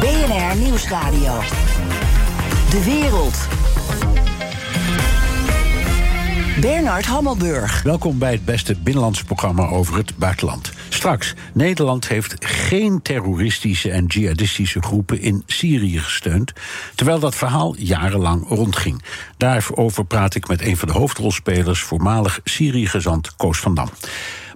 BNR Nieuwsradio. De wereld. Bernard Hammelburg. Welkom bij het beste binnenlandse programma over het buitenland. Straks, Nederland heeft geen terroristische en jihadistische groepen in Syrië gesteund, terwijl dat verhaal jarenlang rondging. Daarover praat ik met een van de hoofdrolspelers, voormalig Syrië-gezant Koos van Dam.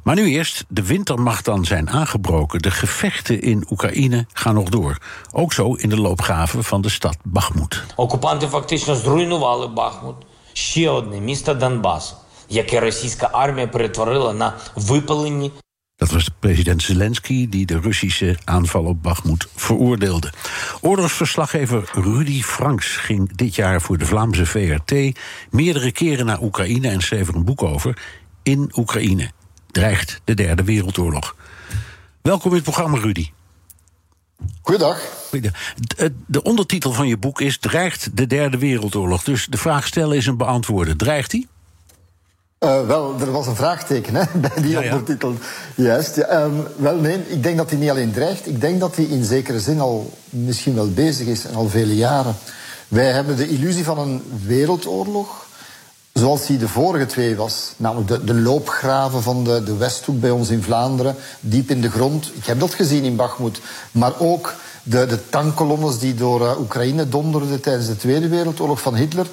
Maar nu eerst, de winter mag dan zijn aangebroken. De gevechten in Oekraïne gaan nog door. Ook zo in de loopgraven van de stad Bakhmut. Окупанти фактично зруйнували Бахмут, ще одне місто Донбасу, яке російська армія перетворила на випалені Dat was president Zelensky die de Russische aanval op Bakhmut veroordeelde. Oorlogsverslaggever Rudy Franks ging dit jaar voor de Vlaamse VRT meerdere keren naar Oekraïne en schreef er een boek over. In Oekraïne dreigt de Derde Wereldoorlog. Welkom in het programma, Rudy. Goeiedag. De, de ondertitel van je boek is Dreigt de Derde Wereldoorlog. Dus de vraag stellen is een beantwoorden. Dreigt die? Uh, wel, er was een vraagteken hè, bij die Ja, ja. ondertitel. Juist. Ja, ehm, wel, nee, ik denk dat hij niet alleen dreigt. Ik denk dat hij in zekere zin al misschien wel bezig is en al vele jaren. Wij hebben de illusie van een wereldoorlog. Zoals die de vorige twee was. Namelijk de, de loopgraven van de, de Westhoek bij ons in Vlaanderen. Diep in de grond. Ik heb dat gezien in Bachmoed. Maar ook de, de tankkolonnes die door eh, Oekraïne donderden tijdens de Tweede Wereldoorlog van Hitler.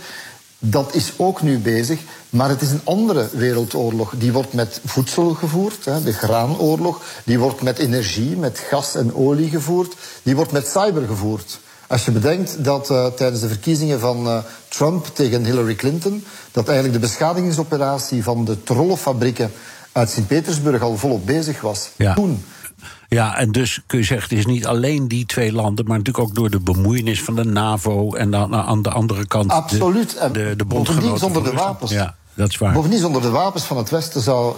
Dat is ook nu bezig, maar het is een andere wereldoorlog. Die wordt met voedsel gevoerd, de graanoorlog. Die wordt met energie, met gas en olie gevoerd. Die wordt met cyber gevoerd. Als je bedenkt dat eh, tijdens de verkiezingen van eh, Trump tegen Hillary Clinton... dat eigenlijk de beschadigingsoperatie van de trollenfabrieken uit Sint-Petersburg al volop bezig was. Ja. Toen. Ja, en dus kun je zeggen, het is niet alleen die twee landen, maar natuurlijk ook door de bemoeienis van de NAVO en dan aan de andere kant Absoluut. De, de, bovendien zonder de wapens. Ja, dat is waar. Bovendien, zonder de wapens van het Westen zou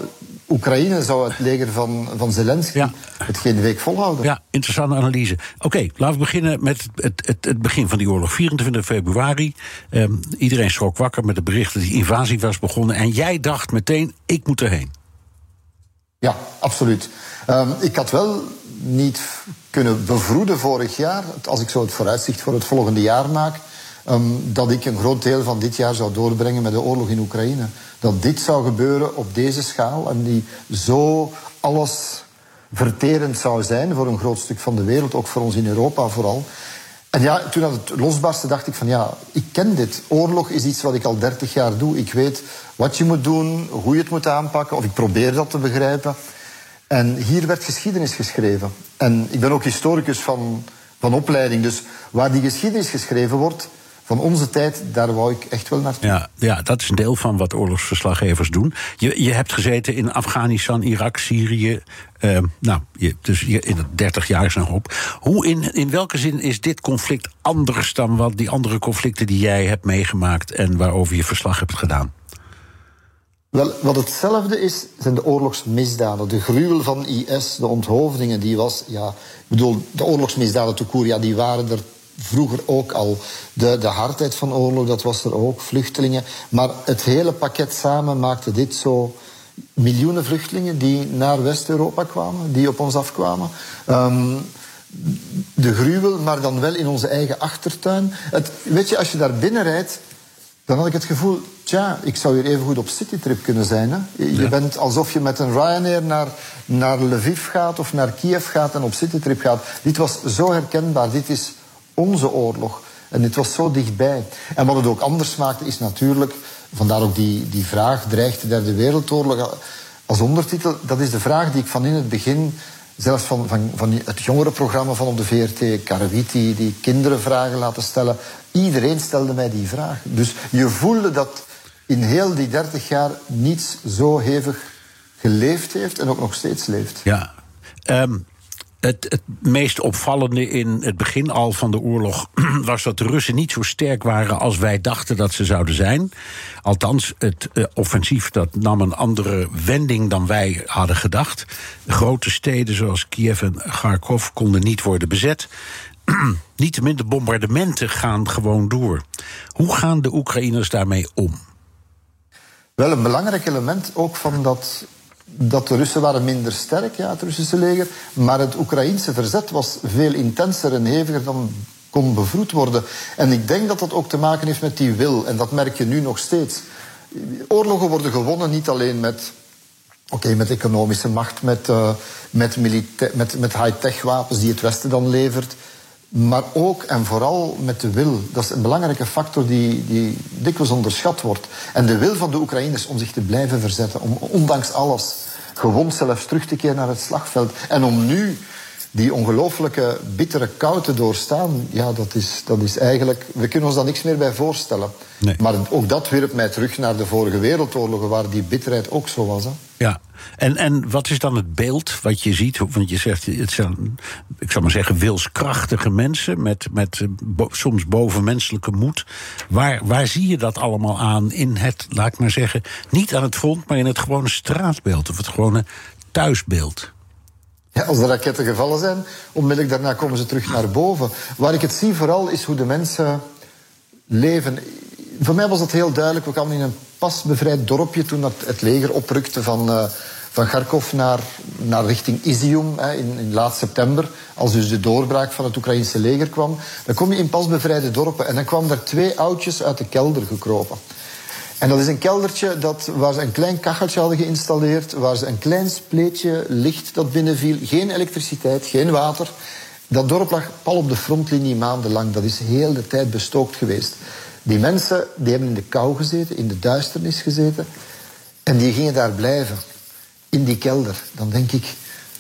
Oekraïne, zou het leger van, van Zelensky Ja. het geen week volhouden. Ja, interessante analyse. Oké, laten we beginnen met het, het, het, begin van die oorlog. 24 februari. Ehm, iedereen schrok wakker met het bericht dat die invasie was begonnen. En jij dacht meteen, ik moet erheen. Ja, absoluut. Ehm, ik had wel niet kunnen bevroeden vorig jaar, als ik zo het vooruitzicht voor het volgende jaar maak, ehm, dat ik een groot deel van dit jaar zou doorbrengen met de oorlog in Oekraïne. Dat dit zou gebeuren op deze schaal en die zo alles verterend zou zijn voor een groot stuk van de wereld, ook voor ons in Europa vooral. En ja, toen dat het losbarstte, dacht ik van ja, ik ken dit. Oorlog is iets wat ik al 30 jaar doe. Ik weet wat je moet doen, hoe je het moet aanpakken, of ik probeer dat te begrijpen. En hier werd geschiedenis geschreven. En ik ben ook historicus van, van opleiding, dus waar die geschiedenis geschreven wordt van onze tijd, daar wou ik echt wel naartoe. Ja, ja, dat is een deel van wat oorlogsverslaggevers doen. Je, je hebt gezeten in Afghanistan, Irak, Syrië. ehm, nou, je, dus je, in het 30 jaar is nog op. Hoe in, in welke zin is dit conflict anders dan wat die andere conflicten die jij hebt meegemaakt en waarover je verslag hebt gedaan? Wel, wat hetzelfde is, zijn de oorlogsmisdaden. De gruwel van IS, de onthoofdingen, die was... Ja, ik bedoel, de oorlogsmisdaden court, ja, die waren er vroeger ook al. De, de hardheid van oorlog, dat was er ook, vluchtelingen. Maar het hele pakket samen maakte dit zo... Miljoenen vluchtelingen die naar West-Europa kwamen, die op ons afkwamen. Ehm, de gruwel, maar dan wel in onze eigen achtertuin. Het, weet je, als je daar binnen rijdt, dan had ik het gevoel, tja, ik zou hier even goed op citytrip kunnen zijn. Hè? Je, bent alsof je met een Ryanair naar, naar Lviv gaat of naar Kiev gaat en op citytrip gaat. Dit was zo herkenbaar. Dit is onze oorlog. En dit was zo dichtbij. En wat het ook anders maakte is natuurlijk, vandaar ook die, die vraag, dreigt de derde wereldoorlog als ondertitel, dat is de vraag die ik van in het begin, zelfs van, van, van het jongerenprogramma van op de VRT, Caraviti, die kinderen vragen laten stellen. Iedereen stelde mij die vraag. Dus je voelde dat in heel die dertig jaar niets zo hevig geleefd heeft en ook nog steeds leeft. Ja. Ehm, Het, meest opvallende in het begin al van de oorlog was dat de Russen niet zo sterk waren als wij dachten dat ze zouden zijn. Althans, het uh, offensief dat nam een andere wending dan wij hadden gedacht. Grote steden zoals Kiev en Kharkov konden niet worden bezet. Niettemin, de bombardementen gaan gewoon door. Hoe gaan de Oekraïners daarmee om? Wel, een belangrijk element ook van dat dat de Russen waren minder sterk, ja, het Russische leger. Maar het Oekraïense verzet was veel intenser en heviger dan kon bevroed worden. En ik denk dat dat ook te maken heeft met die wil. En dat merk je nu nog steeds. Oorlogen worden gewonnen niet alleen met, oké, met economische macht, met, uh, met, met, met high-tech wapens die het Westen dan levert. Maar ook en vooral met de wil. Dat is een belangrijke factor die, die dikwijls onderschat wordt. En de wil van de Oekraïners om zich te blijven verzetten, om ondanks alles gewond zelfs terug te keren naar het slagveld. En om nu die ongelooflijke bittere kou te doorstaan, ja, dat is, dat is eigenlijk... We kunnen ons daar niks meer bij voorstellen. Nee. Maar ook dat wierp mij terug naar de vorige wereldoorlogen... waar die bitterheid ook zo was. Hè. Ja, en, en wat is dan het beeld wat je ziet? Want je zegt, het zijn, ik zou maar zeggen, wilskrachtige mensen... met, met eh, bo, soms bovenmenselijke moed. Waar, waar zie je dat allemaal aan in het, laat ik maar zeggen... niet aan het front, maar in het gewone straatbeeld... of het gewone thuisbeeld? Als de raketten gevallen zijn, onmiddellijk daarna komen ze terug naar boven. Waar ik het zie vooral is hoe de mensen leven. Voor mij was dat heel duidelijk. We kwamen in een pas bevrijd dorpje toen het leger oprukte van, uh, van Kharkov naar, naar richting Izium hè, in, in laat september. Als dus de doorbraak van het Oekraïnse leger kwam. Dan kom je in pas bevrijde dorpen en dan kwamen er twee oudjes uit de kelder gekropen. En dat is een keldertje dat, waar ze een klein kacheltje hadden geïnstalleerd, waar ze een klein spleetje licht dat binnenviel, geen elektriciteit, geen water. Dat dorp lag pal op de frontlinie maandenlang. Dat is heel de tijd bestookt geweest. Die mensen die hebben in de kou gezeten, in de duisternis gezeten. En die gingen daar blijven, in die kelder. Dan denk ik,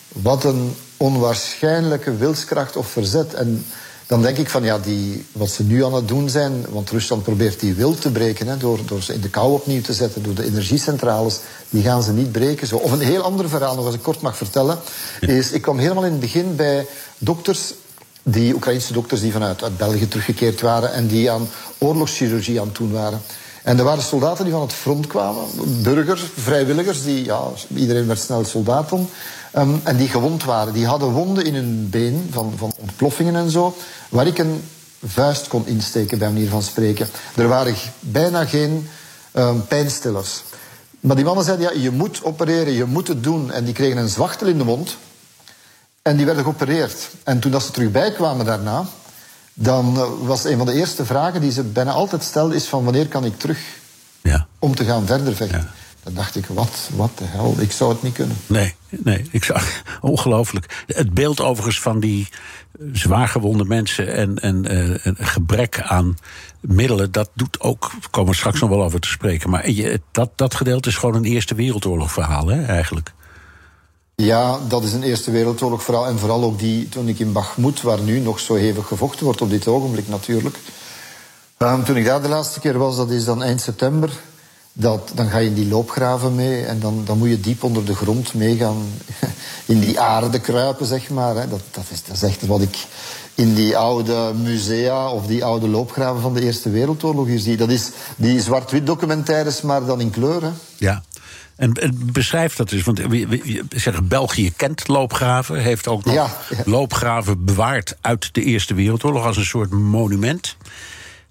wat een onwaarschijnlijke wilskracht of verzet. En dan denk ik van ja, die, wat ze nu aan het doen zijn, want Rusland probeert die wil te breken hè, door, door ze in de kou opnieuw te zetten, door de energiecentrales, die gaan ze niet breken. Zo. Of een heel ander verhaal, nog als ik kort mag vertellen, is ik kwam helemaal in het begin bij dokters die Oekraïnse dokters die vanuit uit België teruggekeerd waren en die aan oorlogschirurgie aan het doen waren. En er waren soldaten die van het front kwamen, burgers, vrijwilligers, die, ja, iedereen werd snel soldaat dan. Um, en die gewond waren. Die hadden wonden in hun been van, van ontploffingen en zo, waar ik een vuist kon insteken, bij manier van spreken. Er waren bijna geen um, pijnstillers. Maar die mannen zeiden, ja, je moet opereren, je moet het doen. En die kregen een zwachtel in de mond. En die werden geopereerd. En toen dat ze terug bijkwamen daarna, dan uh, was een van de eerste vragen die ze bijna altijd stelden, is van wanneer kan ik terug ja. om te gaan verder vechten. Ja. Dan dacht ik, wat, wat de hel, ik zou het niet kunnen. Nee, nee, ik zou, ongelooflijk. Het beeld overigens van die zwaargewonde mensen en, en uh, een gebrek aan middelen, dat doet ook, daar komen we straks nog wel over te spreken. Maar je, dat, dat gedeelte is gewoon een Eerste Wereldoorlog verhaal, hè, eigenlijk. Ja, dat is een Eerste Wereldoorlog verhaal. En vooral ook die, toen ik in Bachmoed, waar nu nog zo hevig gevochten wordt op dit ogenblik natuurlijk. Um, toen ik daar de laatste keer was, dat is dan eind september. Dat, dan ga je in die loopgraven mee en dan, dan moet je diep onder de grond meegaan. In die aarde kruipen, zeg maar. Dat, dat, is, dat is echt wat ik in die oude musea of die oude loopgraven van de Eerste Wereldoorlog hier zie. Dat is die zwart-wit documentaires, maar dan in kleur. Hè. Ja. En, en beschrijf dat dus, want zeggen, België kent loopgraven, heeft ook nog ja, ja. loopgraven bewaard uit de Eerste Wereldoorlog als een soort monument.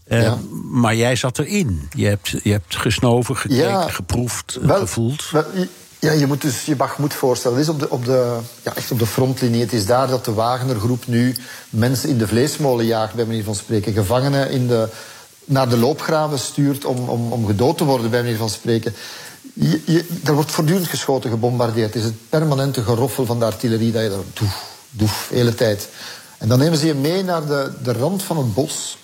Uh, ja. Maar jij zat erin. Je hebt, je hebt gesnoven, gekeken, geproefd, wel, gevoeld. Wel, ja, je moet dus je mag moet voorstellen. Het is op de, op de, ja, echt op de frontlinie. Het is daar dat de Wagnergroep nu mensen in de vleesmolen jaagt, bij manier van spreken. Gevangenen in de, naar de loopgraven stuurt om, om, om gedood te worden, bij manier van spreken. Je, er wordt voortdurend geschoten, gebombardeerd. Het is het permanente geroffel van de artillerie dat je daar doef, doef, de hele tijd. En dan nemen ze je mee naar de, de rand van het bos.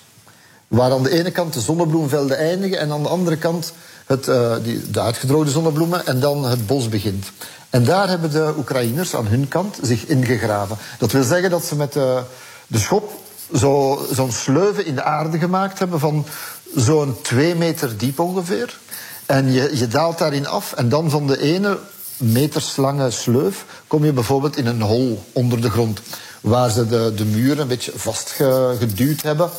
Waar aan de ene kant de zonnebloemvelden eindigen en aan de andere kant het, uh, die, de uitgedroogde zonnebloemen en dan het bos begint. En daar hebben de Oekraïners aan hun kant zich ingegraven. Dat wil zeggen dat ze met de, de schop zo'n zo sleuven in de aarde gemaakt hebben van zo'n twee meter diep ongeveer. En je, je daalt daarin af en dan van de ene meterslange sleuf kom je bijvoorbeeld in een hol onder de grond. Waar ze de, de muren een beetje vastgeduwd hebben.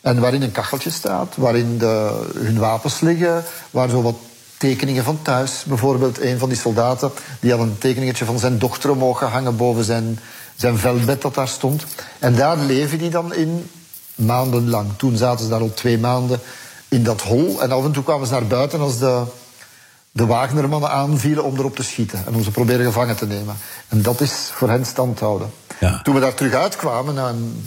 En waarin een kacheltje staat, waarin de, hun wapens liggen, waar zo wat tekeningen van thuis. Bijvoorbeeld een van die soldaten die had een tekeningetje van zijn dochter omhoog gehangen boven zijn, zijn veldbed dat daar stond. En daar leven die dan in maandenlang. Toen zaten ze daar al twee maanden in dat hol. En af en toe kwamen ze naar buiten als de, de Wagnermannen aanvielen om erop te schieten. En om ze proberen gevangen te nemen. En dat is voor hen stand houden. Ja. Toen we daar terug uitkwamen, na een,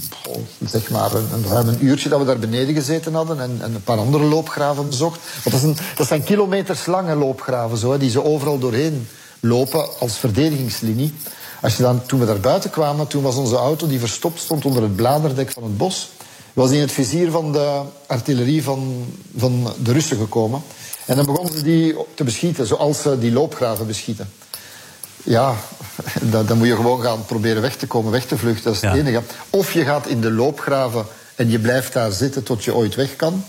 zeg maar een, ruim een uurtje dat we daar beneden gezeten hadden en, en een paar andere loopgraven bezocht. Want dat, is een, dat zijn kilometers lange loopgraven, zo, die ze overal doorheen lopen als verdedigingslinie. Als je dan, toen we daar buiten kwamen, toen was onze auto die verstopt stond onder het bladerdek van het bos was in het vizier van de artillerie van, van de Russen gekomen. En dan begonnen ze die te beschieten, zoals ze die loopgraven beschieten. Ja, dan, dan moet je gewoon gaan proberen weg te komen, weg te vluchten. Dat is het enige. Of je gaat in de loopgraven en je blijft daar zitten tot je ooit weg kan.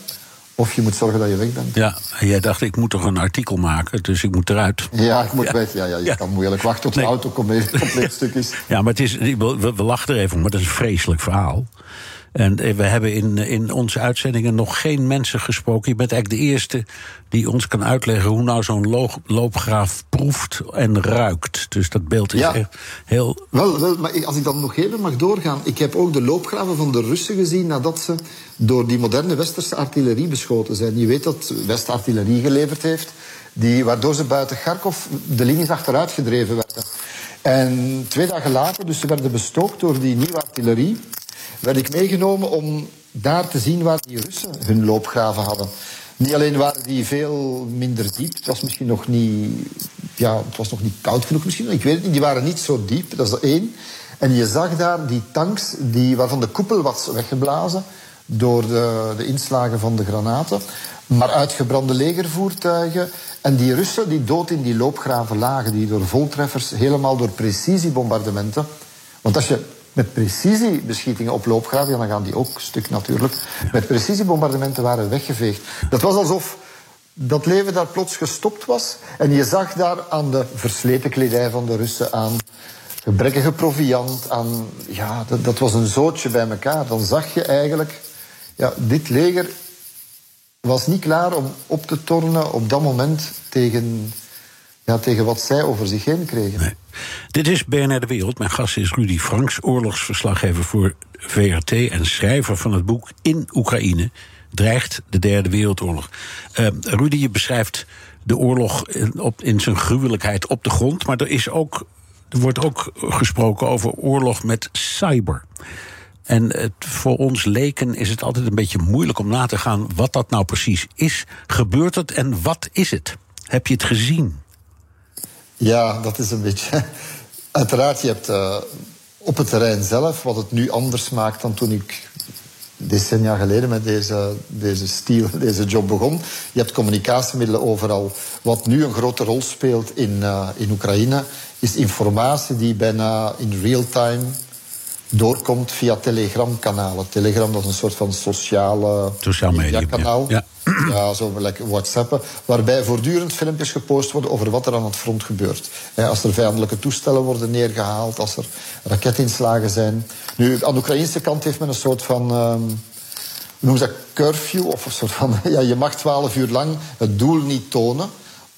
Of je moet zorgen dat je weg bent. Ja, jij dacht, ik moet toch een artikel maken, dus ik moet eruit. Ja, ik moet weg. Ja, ja, je kan moeilijk wachten tot de auto compleet stuk is. Ja, maar het is, we, we lachen er even om, maar dat is een vreselijk verhaal. En eh, we hebben in, in onze uitzendingen nog geen mensen gesproken. Je bent eigenlijk de eerste die ons kan uitleggen hoe nou zo'n loopgraaf proeft en ruikt. Dus dat beeld is echt heel. Wel, wel, maar als ik dan nog even mag doorgaan. Ik heb ook de loopgraven van de Russen gezien nadat ze door die moderne westerse artillerie beschoten zijn. Je weet dat West artillerie geleverd heeft, die, waardoor ze buiten Kharkov de linies achteruit gedreven werden. En twee dagen later, dus ze werden bestookt door die nieuwe artillerie werd ik meegenomen om daar te zien waar die Russen hun loopgraven hadden. Niet alleen waren die veel minder diep, het was misschien nog niet, ja, het was nog niet koud genoeg misschien, ik weet het niet, die waren niet zo diep, dat is één. En je zag daar die tanks die, waarvan de koepel was weggeblazen door de, de inslagen van de granaten, maar uitgebrande legervoertuigen. En die Russen die dood in die loopgraven lagen, die door voltreffers, helemaal door precisiebombardementen. Want als je met precisiebeschietingen op loopgraven, dan gaan die ook stuk natuurlijk, met precisiebombardementen waren weggeveegd. Dat was alsof dat leven daar plots gestopt was. En je zag daar aan de versleten kledij van de Russen, aan gebrekkige proviand, aan... Ja, dat, dat was een zootje bij elkaar. Dan zag je eigenlijk... Ja, dit leger was niet klaar om op te tornen op dat moment tegen ja, tegen wat zij over zich heen kregen. Dit is BNR De Wereld. Mijn gast is Rudy Franks, oorlogsverslaggever voor VRT... en schrijver van het boek In Oekraïne dreigt de Derde Wereldoorlog. Uh, Rudy, je beschrijft de oorlog in, op, in zijn gruwelijkheid op de grond... maar er, is ook, er wordt ook gesproken over oorlog met cyber... En het, voor ons leken is het altijd een beetje moeilijk om na te gaan wat dat nou precies is. Gebeurt het en wat is het? Heb je het gezien? Ja, dat is een beetje. Uiteraard, je hebt uh, op het terrein zelf, wat het nu anders maakt dan toen ik decennia geleden met deze, deze stiel, deze job begon. Je hebt communicatiemiddelen overal. Wat nu een grote rol speelt in, uh, in Oekraïne, is informatie die bijna in real time doorkomt via telegramkanalen. Telegram dat is een soort van sociale Sociaal media kanaal. Ja. ja. zo lekker WhatsAppen. Waarbij voortdurend filmpjes gepost worden over wat er aan het front gebeurt. Als er vijandelijke toestellen worden neergehaald, als er raketinslagen zijn. Nu, aan de Oekraïnse kant heeft men een soort van. Um, noem ze dat curfew? Of een soort van. Ja, je mag twaalf uur lang het doel niet tonen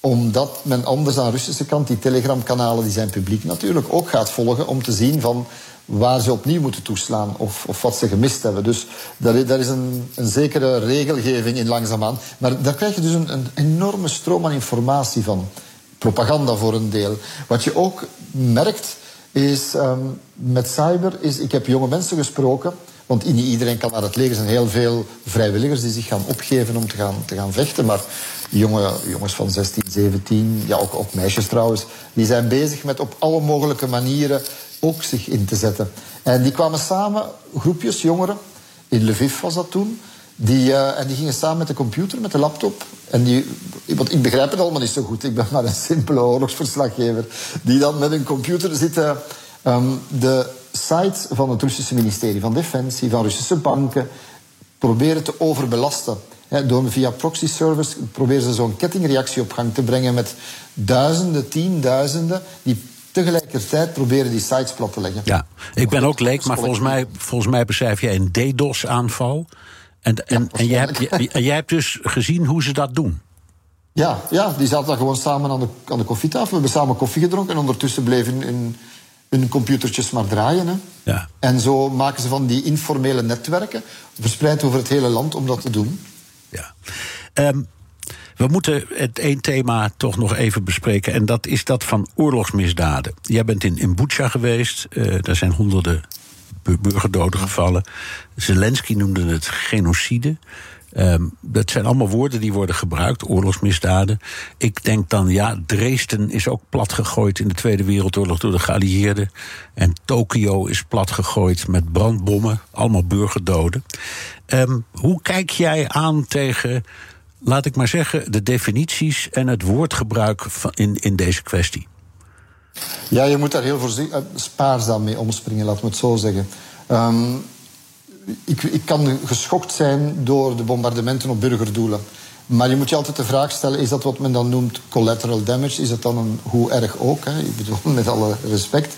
omdat men anders aan de Russische kant die telegramkanalen, die zijn publiek natuurlijk, ook gaat volgen om te zien van waar ze opnieuw moeten toeslaan of, of wat ze gemist hebben. Dus daar, is een, een, zekere regelgeving in langzaamaan. Maar daar krijg je dus een, een enorme stroom aan informatie van. Propaganda voor een deel. Wat je ook merkt is um, met cyber, is, ik heb jonge mensen gesproken, want niet iedereen kan naar het leger. Er zijn heel veel vrijwilligers die zich gaan opgeven om te gaan, te gaan vechten. Maar jonge, jongens van 16, 17, ja, ook, ook meisjes trouwens, die zijn bezig met op alle mogelijke manieren ook zich in te zetten. En die kwamen samen, groepjes jongeren, in Lviv was dat toen. Die, uh, en die gingen samen met de computer, met de laptop. En die, want ik begrijp het allemaal niet zo goed. Ik ben maar een simpele oorlogsverslaggever. Die dan met een computer zitten um, de sites van het Russische ministerie van Defensie, van Russische banken, proberen te overbelasten. Door via proxy service proberen ze zo'n kettingreactie op gang te brengen met duizenden, tienduizenden die tegelijkertijd proberen die sites plat te leggen. Ja, ik ben ook leek, maar volgens mij, volgens mij beschrijf jij een DDoS-aanval. En, en, en jij, hebt, jij hebt dus gezien hoe ze dat doen. Ja, ja, die zaten daar gewoon samen aan de, aan de koffietafel. We hebben samen koffie gedronken en ondertussen bleven hun, hun computertjes maar draaien. Hè. Ja. En zo maken ze van die informele netwerken, verspreid over het hele land, om dat te doen. Ja. Ehm, we moeten het één thema toch nog even bespreken. En dat is dat van oorlogsmisdaden. Jij bent in, in Butsja geweest. Uh, daar zijn honderden burgerdoden gevallen. Zelensky noemde het genocide. Um, dat zijn allemaal woorden die worden gebruikt, oorlogsmisdaden. Ik denk dan, ja, Dresden is ook platgegooid in de Tweede Wereldoorlog door de geallieerden. En Tokio is platgegooid met brandbommen, allemaal burgerdoden. Um, hoe kijk jij aan tegen, laat ik maar zeggen, de definities en het woordgebruik in, in deze kwestie? Ja, je moet daar heel voorzichtig, uh, spaarzaam mee omspringen, laten we het zo zeggen. Um, ik, ik kan geschokt zijn door de bombardementen op burgerdoelen. Maar je moet je altijd de vraag stellen: is dat wat men dan noemt collateral damage? Is dat dan een hoe erg ook? Hè? Ik bedoel, met alle respect.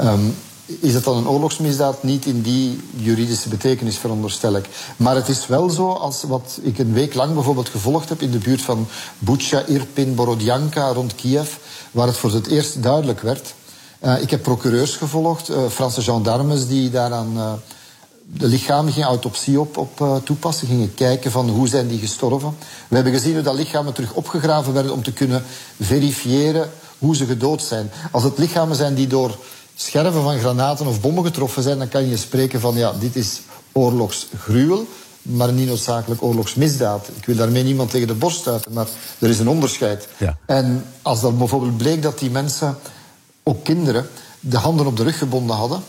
Um, is het dan een oorlogsmisdaad? Niet in die juridische betekenis, veronderstel ik. Maar het is wel zo, als wat ik een week lang bijvoorbeeld gevolgd heb in de buurt van Bucha, Irpin, Borodjanka, rond Kiev, waar het voor het eerst duidelijk werd. Uh, ik heb procureurs gevolgd, uh, Franse gendarmes die daaraan. Uh, de lichamen gingen autopsie op, op uh, toepassen, gingen kijken van hoe zijn die gestorven. We hebben gezien hoe dat lichamen terug opgegraven werden om te kunnen verifiëren hoe ze gedood zijn. Als het lichamen zijn die door scherven van granaten of bommen getroffen zijn, dan kan je spreken van ja, dit is oorlogsgruwel, maar niet noodzakelijk oorlogsmisdaad. Ik wil daarmee niemand tegen de borst stuiten, maar er is een onderscheid. Ja. En als dan bijvoorbeeld bleek dat die mensen, ook kinderen, de handen op de rug gebonden hadden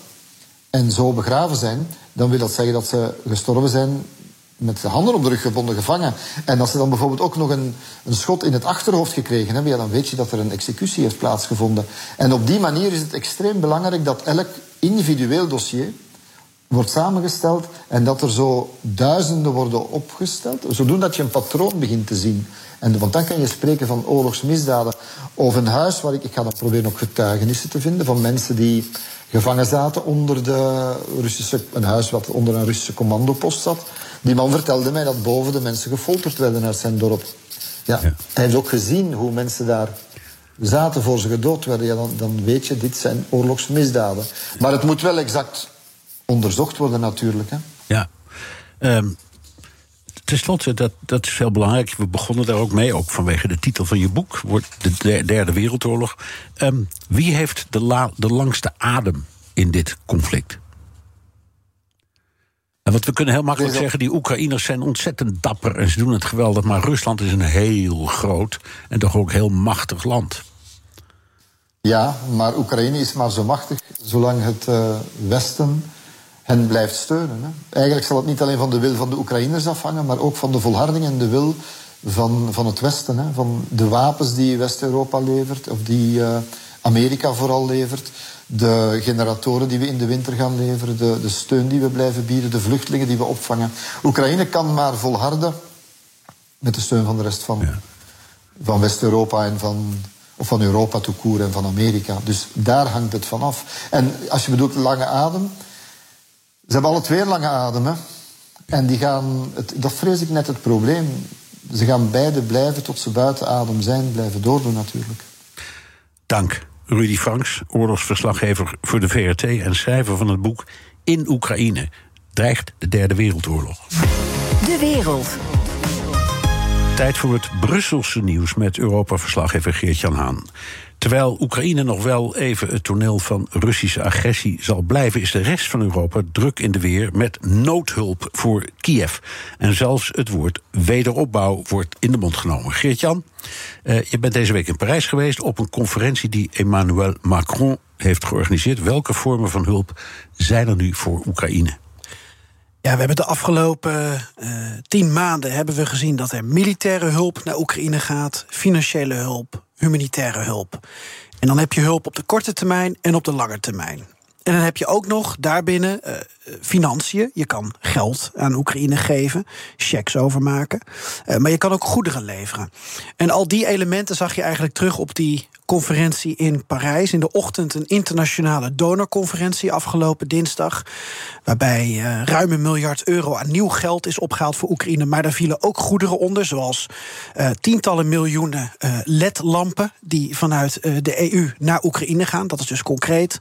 en zo begraven zijn, dan wil dat zeggen dat ze gestorven zijn met de handen op de rug gebonden gevangen. En als ze dan bijvoorbeeld ook nog een, een schot in het achterhoofd gekregen hebben, ja, dan weet je dat er een executie heeft plaatsgevonden. En op die manier is het extreem belangrijk dat elk individueel dossier wordt samengesteld en dat er zo duizenden worden opgesteld, zodat je een patroon begint te zien. En, want dan kan je spreken van oorlogsmisdaden. Of een huis waar ik, ik ga dan proberen ook getuigenissen te vinden van mensen die gevangen zaten onder de Russische, een huis wat onder een Russische commandopost zat. Die man vertelde mij dat boven de mensen gefolterd werden uit zijn dorp. Ja, Hij heeft ook gezien hoe mensen daar zaten voor ze gedood werden. Ja, dan, dan weet je, dit zijn oorlogsmisdaden. Maar het moet wel exact onderzocht worden natuurlijk. Hè. Ja. Um, Ten slotte, dat, dat is heel belangrijk. We begonnen daar ook mee, ook vanwege de titel van je boek, de Derde Wereldoorlog. Um, wie heeft de, la, de langste adem in dit conflict? En wat we kunnen heel makkelijk zeggen, die Oekraïners zijn ontzettend dapper en ze doen het geweldig, maar Rusland is een heel groot en toch ook heel machtig land. Ja, maar Oekraïne is maar zo machtig zolang het uh, Westen hen blijft steunen. Hè. Eigenlijk zal het niet alleen van de wil van de Oekraïners afhangen, maar ook van de volharding en de wil van, van het Westen. Hè. Van de wapens die West-Europa levert, of die uh, Amerika vooral levert. De generatoren die we in de winter gaan leveren, de, de steun die we blijven bieden, de vluchtelingen die we opvangen. Oekraïne kan maar volharden met de steun van de rest van, ja. van West-Europa en van, of van Europa toekoer en van Amerika. Dus daar hangt het van af. En als je bedoelt lange adem, ze hebben alle twee lange ademen. En die gaan, het, dat vrees ik net het probleem. Ze gaan beide blijven tot ze buiten adem zijn, blijven doordoen natuurlijk. Dank. Rudy Franks, oorlogsverslaggever voor de VRT en schrijver van het boek In Oekraïne dreigt de Derde Wereldoorlog. De wereld. Tijd voor het Brusselse nieuws met Europa-verslaggever Geert-Jan Haan. Terwijl Oekraïne nog wel even het toneel van Russische agressie zal blijven, is de rest van Europa druk in de weer met noodhulp voor Kiev. En zelfs het woord wederopbouw wordt in de mond genomen. Geert-Jan, uh, je bent deze week in Parijs geweest op een conferentie die Emmanuel Macron heeft georganiseerd. Welke vormen van hulp zijn er nu voor Oekraïne? Ja, we hebben de afgelopen uh, tien maanden hebben we gezien dat er militaire hulp naar Oekraïne gaat, financiële hulp, humanitaire hulp. En dan heb je hulp op de korte termijn en op de lange termijn. En dan heb je ook nog daarbinnen uh, financiën. Je kan geld aan Oekraïne geven, checks overmaken. Uh, maar je kan ook goederen leveren. En al die elementen zag je eigenlijk terug op die conferentie in Parijs. In de ochtend een internationale donorconferentie afgelopen dinsdag. Waarbij uh, ruim een miljard euro aan nieuw geld is opgehaald voor Oekraïne. Maar daar vielen ook goederen onder, zoals uh, tientallen miljoenen uh, LED-lampen. die vanuit de EU naar Oekraïne gaan. Dat is dus concreet.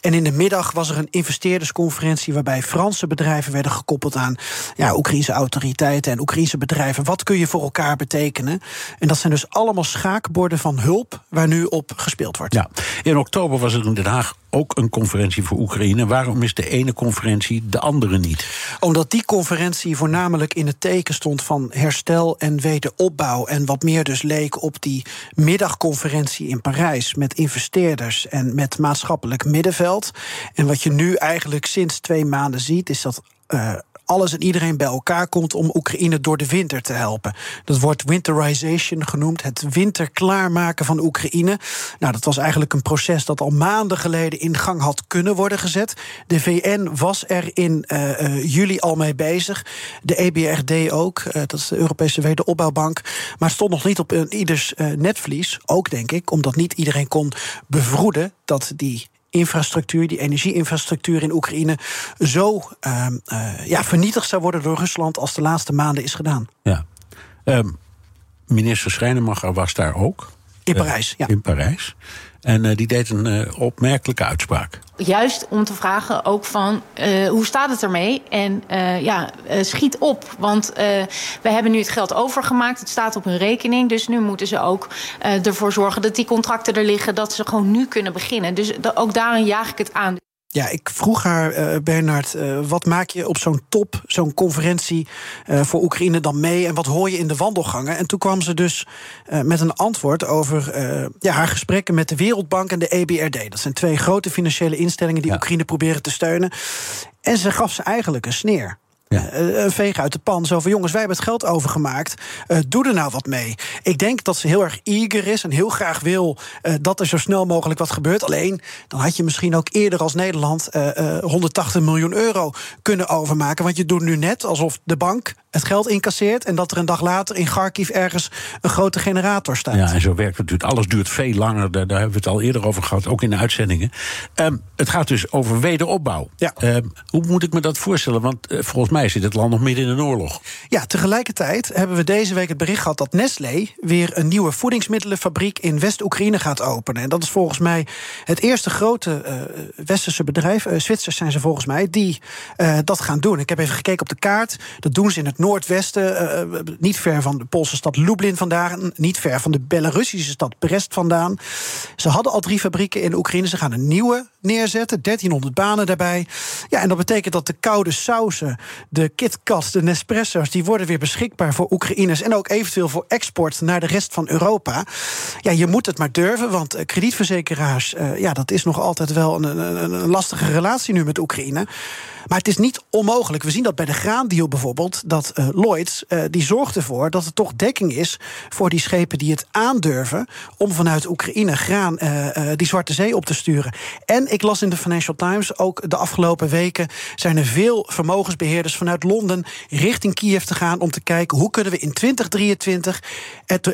En in de middag was er een investeerdersconferentie. waarbij Franse bedrijven werden gekoppeld aan ja, Oekraïnse autoriteiten en Oekraïnse bedrijven. Wat kun je voor elkaar betekenen? En dat zijn dus allemaal schaakborden van hulp. waar nu op gespeeld wordt. Ja. In oktober was er in Den Haag ook een conferentie voor Oekraïne. Waarom is de ene conferentie de andere niet? Omdat die conferentie voornamelijk in het teken stond van herstel en wederopbouw. En wat meer dus leek op die middagconferentie in Parijs met investeerders en met maatschappelijk middenveld. En wat je nu eigenlijk sinds twee maanden ziet, is dat. Uh, alles en iedereen bij elkaar komt om Oekraïne door de winter te helpen. Dat wordt winterization genoemd, het winter klaarmaken van Oekraïne. Nou, dat was eigenlijk een proces dat al maanden geleden in gang had kunnen worden gezet. De VN was er in uh, uh, juli al mee bezig. De EBRD ook, uh, dat is de Europese Wederopbouwbank. Maar stond nog niet op ieders netvlies. Ook denk ik, omdat niet iedereen kon bevroeden dat die infrastructuur, die energieinfrastructuur in Oekraïne, zo uh, uh, ja, vernietigd zou worden door Rusland als de laatste maanden is gedaan. Ja. Um, minister Schrijnemacher was daar ook. In Parijs, ja. In Parijs. En uh, die deed een uh, opmerkelijke uitspraak. Juist om te vragen ook van uh, hoe staat het ermee? En ja, schiet op. Want we hebben nu het geld overgemaakt. Het staat op hun rekening. Dus nu moeten ze ook ervoor zorgen dat die contracten er liggen. Dat ze gewoon nu kunnen beginnen. Dus ook daarin jaag ik het aan. Ja, ik vroeg haar, uh, Bernard, uh, wat maak je op zo'n top, zo'n conferentie uh, voor Oekraïne dan mee? En wat hoor je in de wandelgangen? En toen kwam ze dus met een antwoord over ja, haar gesprekken met de Wereldbank en de EBRD. Dat zijn twee grote financiële instellingen die ja. Oekraïne proberen te steunen. En ze gaf ze eigenlijk een sneer. Ja. Uh, een veeg uit de pan. Zo van jongens, wij hebben het geld overgemaakt. Uh, doe er nou wat mee. Ik denk dat ze heel erg eager is en heel graag wil uh, dat er zo snel mogelijk wat gebeurt. Alleen dan had je misschien ook eerder als Nederland 180 miljoen euro kunnen overmaken. Want je doet nu net alsof de bank het geld incasseert en dat er een dag later in Kharkiv ergens een grote generator staat. Ja, en zo werkt het natuurlijk. Alles duurt veel langer. Daar, daar hebben we het al eerder over gehad, ook in de uitzendingen. Um, het gaat dus over wederopbouw. Ja. Um, hoe moet ik me dat voorstellen? Want volgens mij zit het land nog midden in een oorlog. Ja, tegelijkertijd hebben we deze week het bericht gehad dat Nestlé weer een nieuwe voedingsmiddelenfabriek in West-Oekraïne gaat openen. En dat is volgens mij het eerste grote uh, westerse bedrijf, uh, Zwitsers zijn ze volgens mij, die uh, dat gaan doen. Ik heb even gekeken op de kaart. Dat doen ze in het noordwesten, niet ver van de Poolse stad Lublin vandaan, niet ver van de Belarussische stad Brest vandaan. Ze hadden al drie fabrieken in Oekraïne. Ze gaan een nieuwe neerzetten, 1300 banen daarbij. Ja, en dat betekent dat de koude sausen, de KitKats, de Nespresso's, die worden weer beschikbaar voor Oekraïners en ook eventueel voor export naar de rest van Europa. Ja, je moet het maar durven, want kredietverzekeraars, uh, ja, dat is nog altijd wel een, een, een lastige relatie nu met Oekraïne. Maar het is niet onmogelijk. We zien dat bij de graandeal bijvoorbeeld. Dat uh, Lloyds uh, die zorgt ervoor dat er toch dekking is voor die schepen die het aandurven om vanuit Oekraïne graan die Zwarte Zee op te sturen. En ik las in de Financial Times ook de afgelopen weken zijn er veel vermogensbeheerders vanuit Londen richting Kiev te gaan om te kijken hoe kunnen we in 2023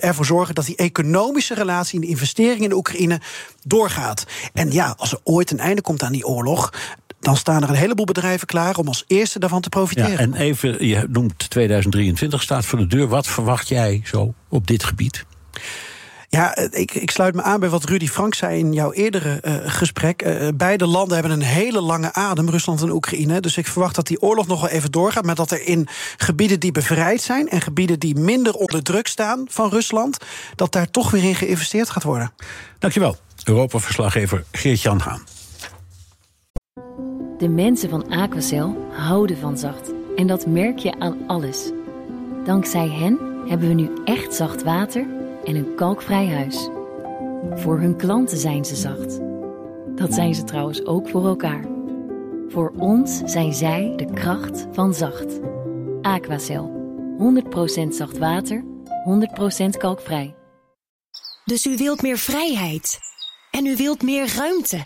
ervoor zorgen dat die economische relatie en de investering in de Oekraïne doorgaat. En ja, als er ooit een einde komt aan die oorlog, dan staan er een heleboel bedrijven klaar om als eerste daarvan te profiteren. Ja, en even, je noemt 2023 staat voor de deur. Wat verwacht jij zo op dit gebied? Ja, ik, ik sluit me aan bij wat Rudy Frank zei in jouw eerdere uh, gesprek. Uh, beide landen hebben een hele lange adem, Rusland en Oekraïne. Dus ik verwacht dat die oorlog nog wel even doorgaat. Maar dat er in gebieden die bevrijd zijn en gebieden die minder onder druk staan van Rusland, dat daar toch weer in geïnvesteerd gaat worden. Dankjewel, Europa-verslaggever Geert-Jan Haan. De mensen van Aquacel houden van zacht. En dat merk je aan alles. Dankzij hen hebben we nu echt zacht water en een kalkvrij huis. Voor hun klanten zijn ze zacht. Dat zijn ze trouwens ook voor elkaar. Voor ons zijn zij de kracht van zacht. Aquacel. 100% zacht water, 100% kalkvrij. Dus u wilt meer vrijheid. En u wilt meer ruimte.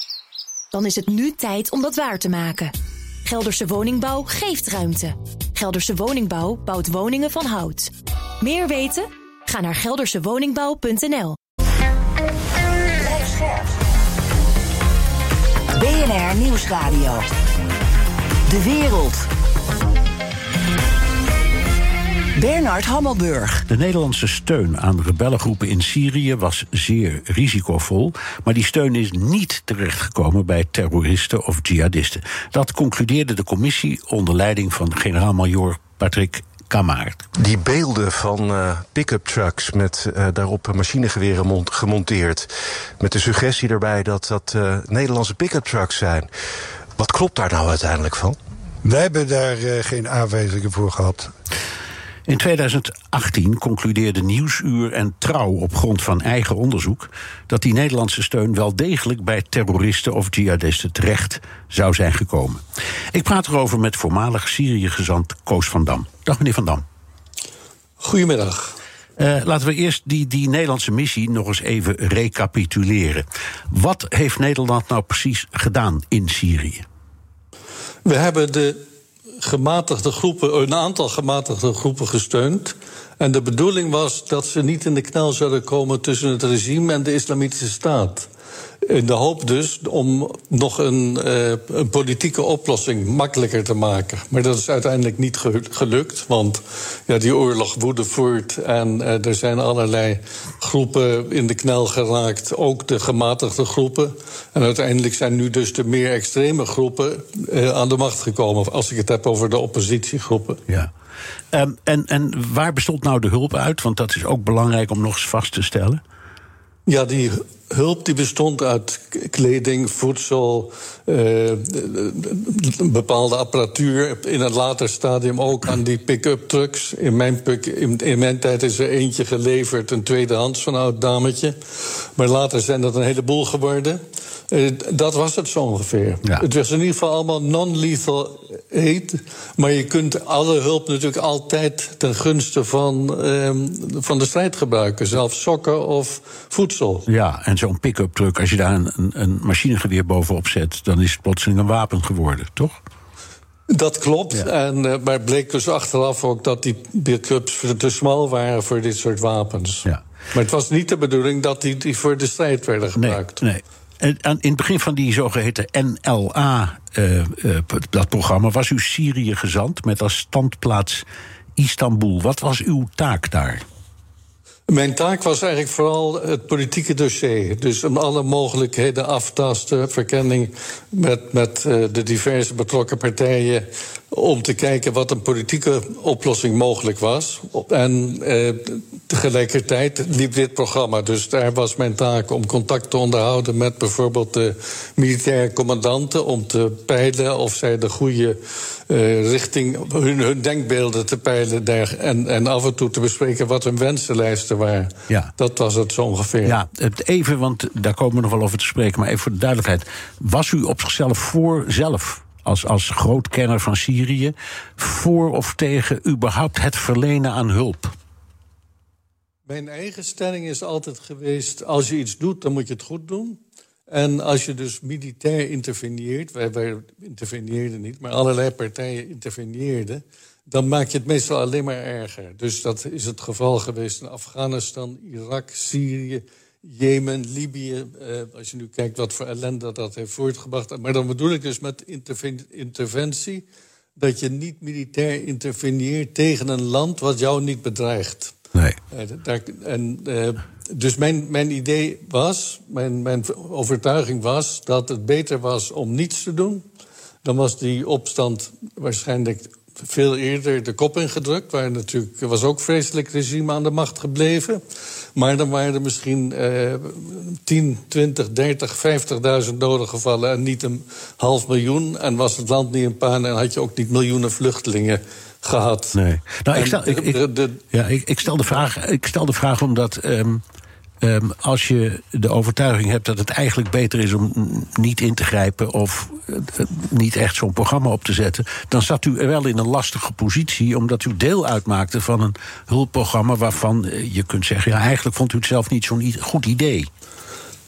Dan is het nu tijd om dat waar te maken. Gelderse Woningbouw geeft ruimte. Gelderse Woningbouw bouwt woningen van hout. Meer weten? Ga naar geldersewoningbouw.nl. BNR Nieuwsradio. De wereld. Bernard Hammelburg. De Nederlandse steun aan rebellengroepen in Syrië was zeer risicovol. Maar die steun is niet terechtgekomen bij terroristen of jihadisten. Dat concludeerde de commissie onder leiding van generaal-majoor Patrick Kamaert. Die beelden van uh, pick-up trucks met uh, daarop machinegeweren gemonteerd. Met de suggestie erbij dat dat uh, Nederlandse pick-up trucks zijn. Wat klopt daar nou uiteindelijk van? Wij hebben daar geen aanwijzingen voor gehad. In 2018 concludeerde Nieuwsuur en Trouw op grond van eigen onderzoek dat die Nederlandse steun wel degelijk bij terroristen of jihadisten terecht zou zijn gekomen. Ik praat erover met voormalig Syrië-gezant Koos van Dam. Dag meneer Van Dam. Goedemiddag. Uh, laten we eerst die, die Nederlandse missie nog eens even recapituleren. Wat heeft Nederland nou precies gedaan in Syrië? We hebben de gematigde groepen, een aantal gematigde groepen gesteund. En de bedoeling was dat ze niet in de knel zouden komen tussen het regime en de Islamitische Staat. In de hoop dus om nog een, uh, een, politieke oplossing makkelijker te maken. Maar dat is uiteindelijk niet gelukt, want ja, die oorlog woedde voort en uh, er zijn allerlei groepen in de knel geraakt, ook de gematigde groepen. En uiteindelijk zijn nu dus de meer extreme groepen uh, aan de macht gekomen, als ik het heb over de oppositiegroepen. Ja. Um, en, en waar bestond nou de hulp uit? Want dat is ook belangrijk om nog eens vast te stellen. Ja, die hulp die bestond uit kleding, voedsel, uh, bepaalde apparatuur. In een later stadium ook aan die pick-up trucks. In mijn, in, in, mijn tijd is er eentje geleverd, een tweedehands van een oud dametje. Maar later zijn dat een heleboel geworden. Uh, dat was het zo ongeveer. Ja. Het was in ieder geval allemaal non-lethal aid. Maar je kunt alle hulp natuurlijk altijd ten gunste van, uh, van de strijd gebruiken. Zelfs sokken of voedsel. Ja, en zo'n pick-up truck, als je daar een, een machinegeweer bovenop zet, dan is het plotseling een wapen geworden, toch? Dat klopt. Ja. En, uh, maar bleek dus achteraf ook dat die pick-ups te smal waren voor dit soort wapens. Ja. Maar het was niet de bedoeling dat die, die voor de strijd werden gebruikt. Nee, nee. In het begin van die zogeheten NLA, uh, uh, dat programma, was u Syrië gezant met als standplaats Istanbul. Wat was uw taak daar? Mijn taak was eigenlijk vooral het politieke dossier. Dus om alle mogelijkheden aftasten, verkenning met, met uh, de diverse betrokken partijen. Om te kijken wat een politieke oplossing mogelijk was. En uh, tegelijkertijd liep dit programma. Dus daar was mijn taak om contact te onderhouden met bijvoorbeeld de militaire commandanten. Om te peilen of zij de goede uh, richting, hun, hun, denkbeelden te peilen. Daar, en, en af en toe te bespreken wat hun wensenlijsten waren. Ja. Dat was het zo ongeveer. Ja, even, want daar komen we nog wel over te spreken. Maar even voor de duidelijkheid. Was u op zichzelf voor zelf als, als groot kenner van Syrië, voor of tegen überhaupt het verlenen aan hulp? Mijn eigen stelling is altijd geweest: als je iets doet, dan moet je het goed doen. En als je dus militair interveneert, wij, wij interveneerden niet, maar allerlei partijen interveneerden, dan maak je het meestal alleen maar erger. Dus dat is het geval geweest in Afghanistan, Irak, Syrië, Jemen, Libië. Eh, als je nu kijkt wat voor ellende dat heeft voortgebracht. Maar dan bedoel ik dus met interventie dat je niet militair interveneert tegen een land wat jou niet bedreigt. Nee. Uh, en, uh, dus mijn, mijn idee was, mijn, mijn overtuiging was dat het beter was om niets te doen. Dan was die opstand waarschijnlijk veel eerder de kop ingedrukt. Waar natuurlijk was ook vreselijk regime aan de macht gebleven. Maar dan waren er misschien eh, 10, 20, 30, 50.000 doden gevallen en niet een half miljoen. En was het land niet een paar en had je ook niet miljoenen vluchtelingen gehad. Nee. Nou, ik stel, ik, ik, ja, ik, ik, stel de vraag, ik stel de vraag omdat. Um, Um, als je de overtuiging hebt dat het eigenlijk beter is om niet in te grijpen of uh, niet echt zo'n programma op te zetten, dan zat u wel in een lastige positie, omdat u deel uitmaakte van een hulpprogramma waarvan uh, je kunt zeggen, ja, eigenlijk vond u het zelf niet zo'n goed idee.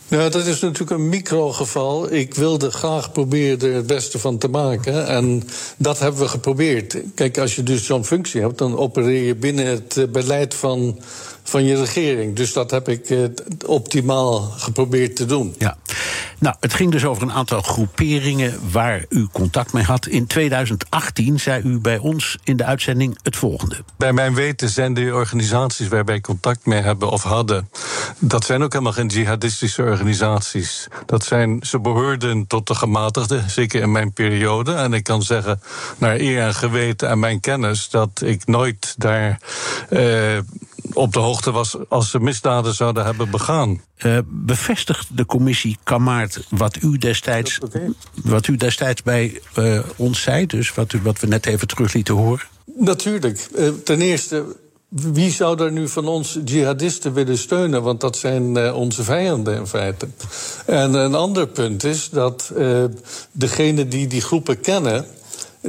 Nou, dat is natuurlijk een microgeval. Ik wilde graag proberen er het beste van te maken. En dat hebben we geprobeerd. Kijk, als je dus zo'n functie hebt, dan opereer je binnen het eh, beleid van, van je regering. Dus dat heb ik eh, optimaal geprobeerd te doen. Ja. Nou, het ging dus over een aantal groeperingen waar u contact mee had. In 2018 zei u bij ons in de uitzending het volgende. Bij mijn weten zijn de organisaties waar wij contact mee hebben of hadden... dat zijn ook helemaal geen jihadistische organisaties. Dat zijn, ze behoorden tot de gematigden, zeker in mijn periode. En ik kan zeggen, naar eer en geweten en mijn kennis... dat ik nooit daar... Eh, op de hoogte was als ze misdaden zouden hebben begaan. Uh, bevestigt de commissie Kamaart wat u destijds, wat u destijds bij uh, ons zei, dus wat, u, wat we net even terug lieten horen? Natuurlijk. Uh, ten eerste, wie zou er nu van ons jihadisten willen steunen? Want dat zijn uh, onze vijanden in feite. En een ander punt is dat uh, degenen die die groepen kennen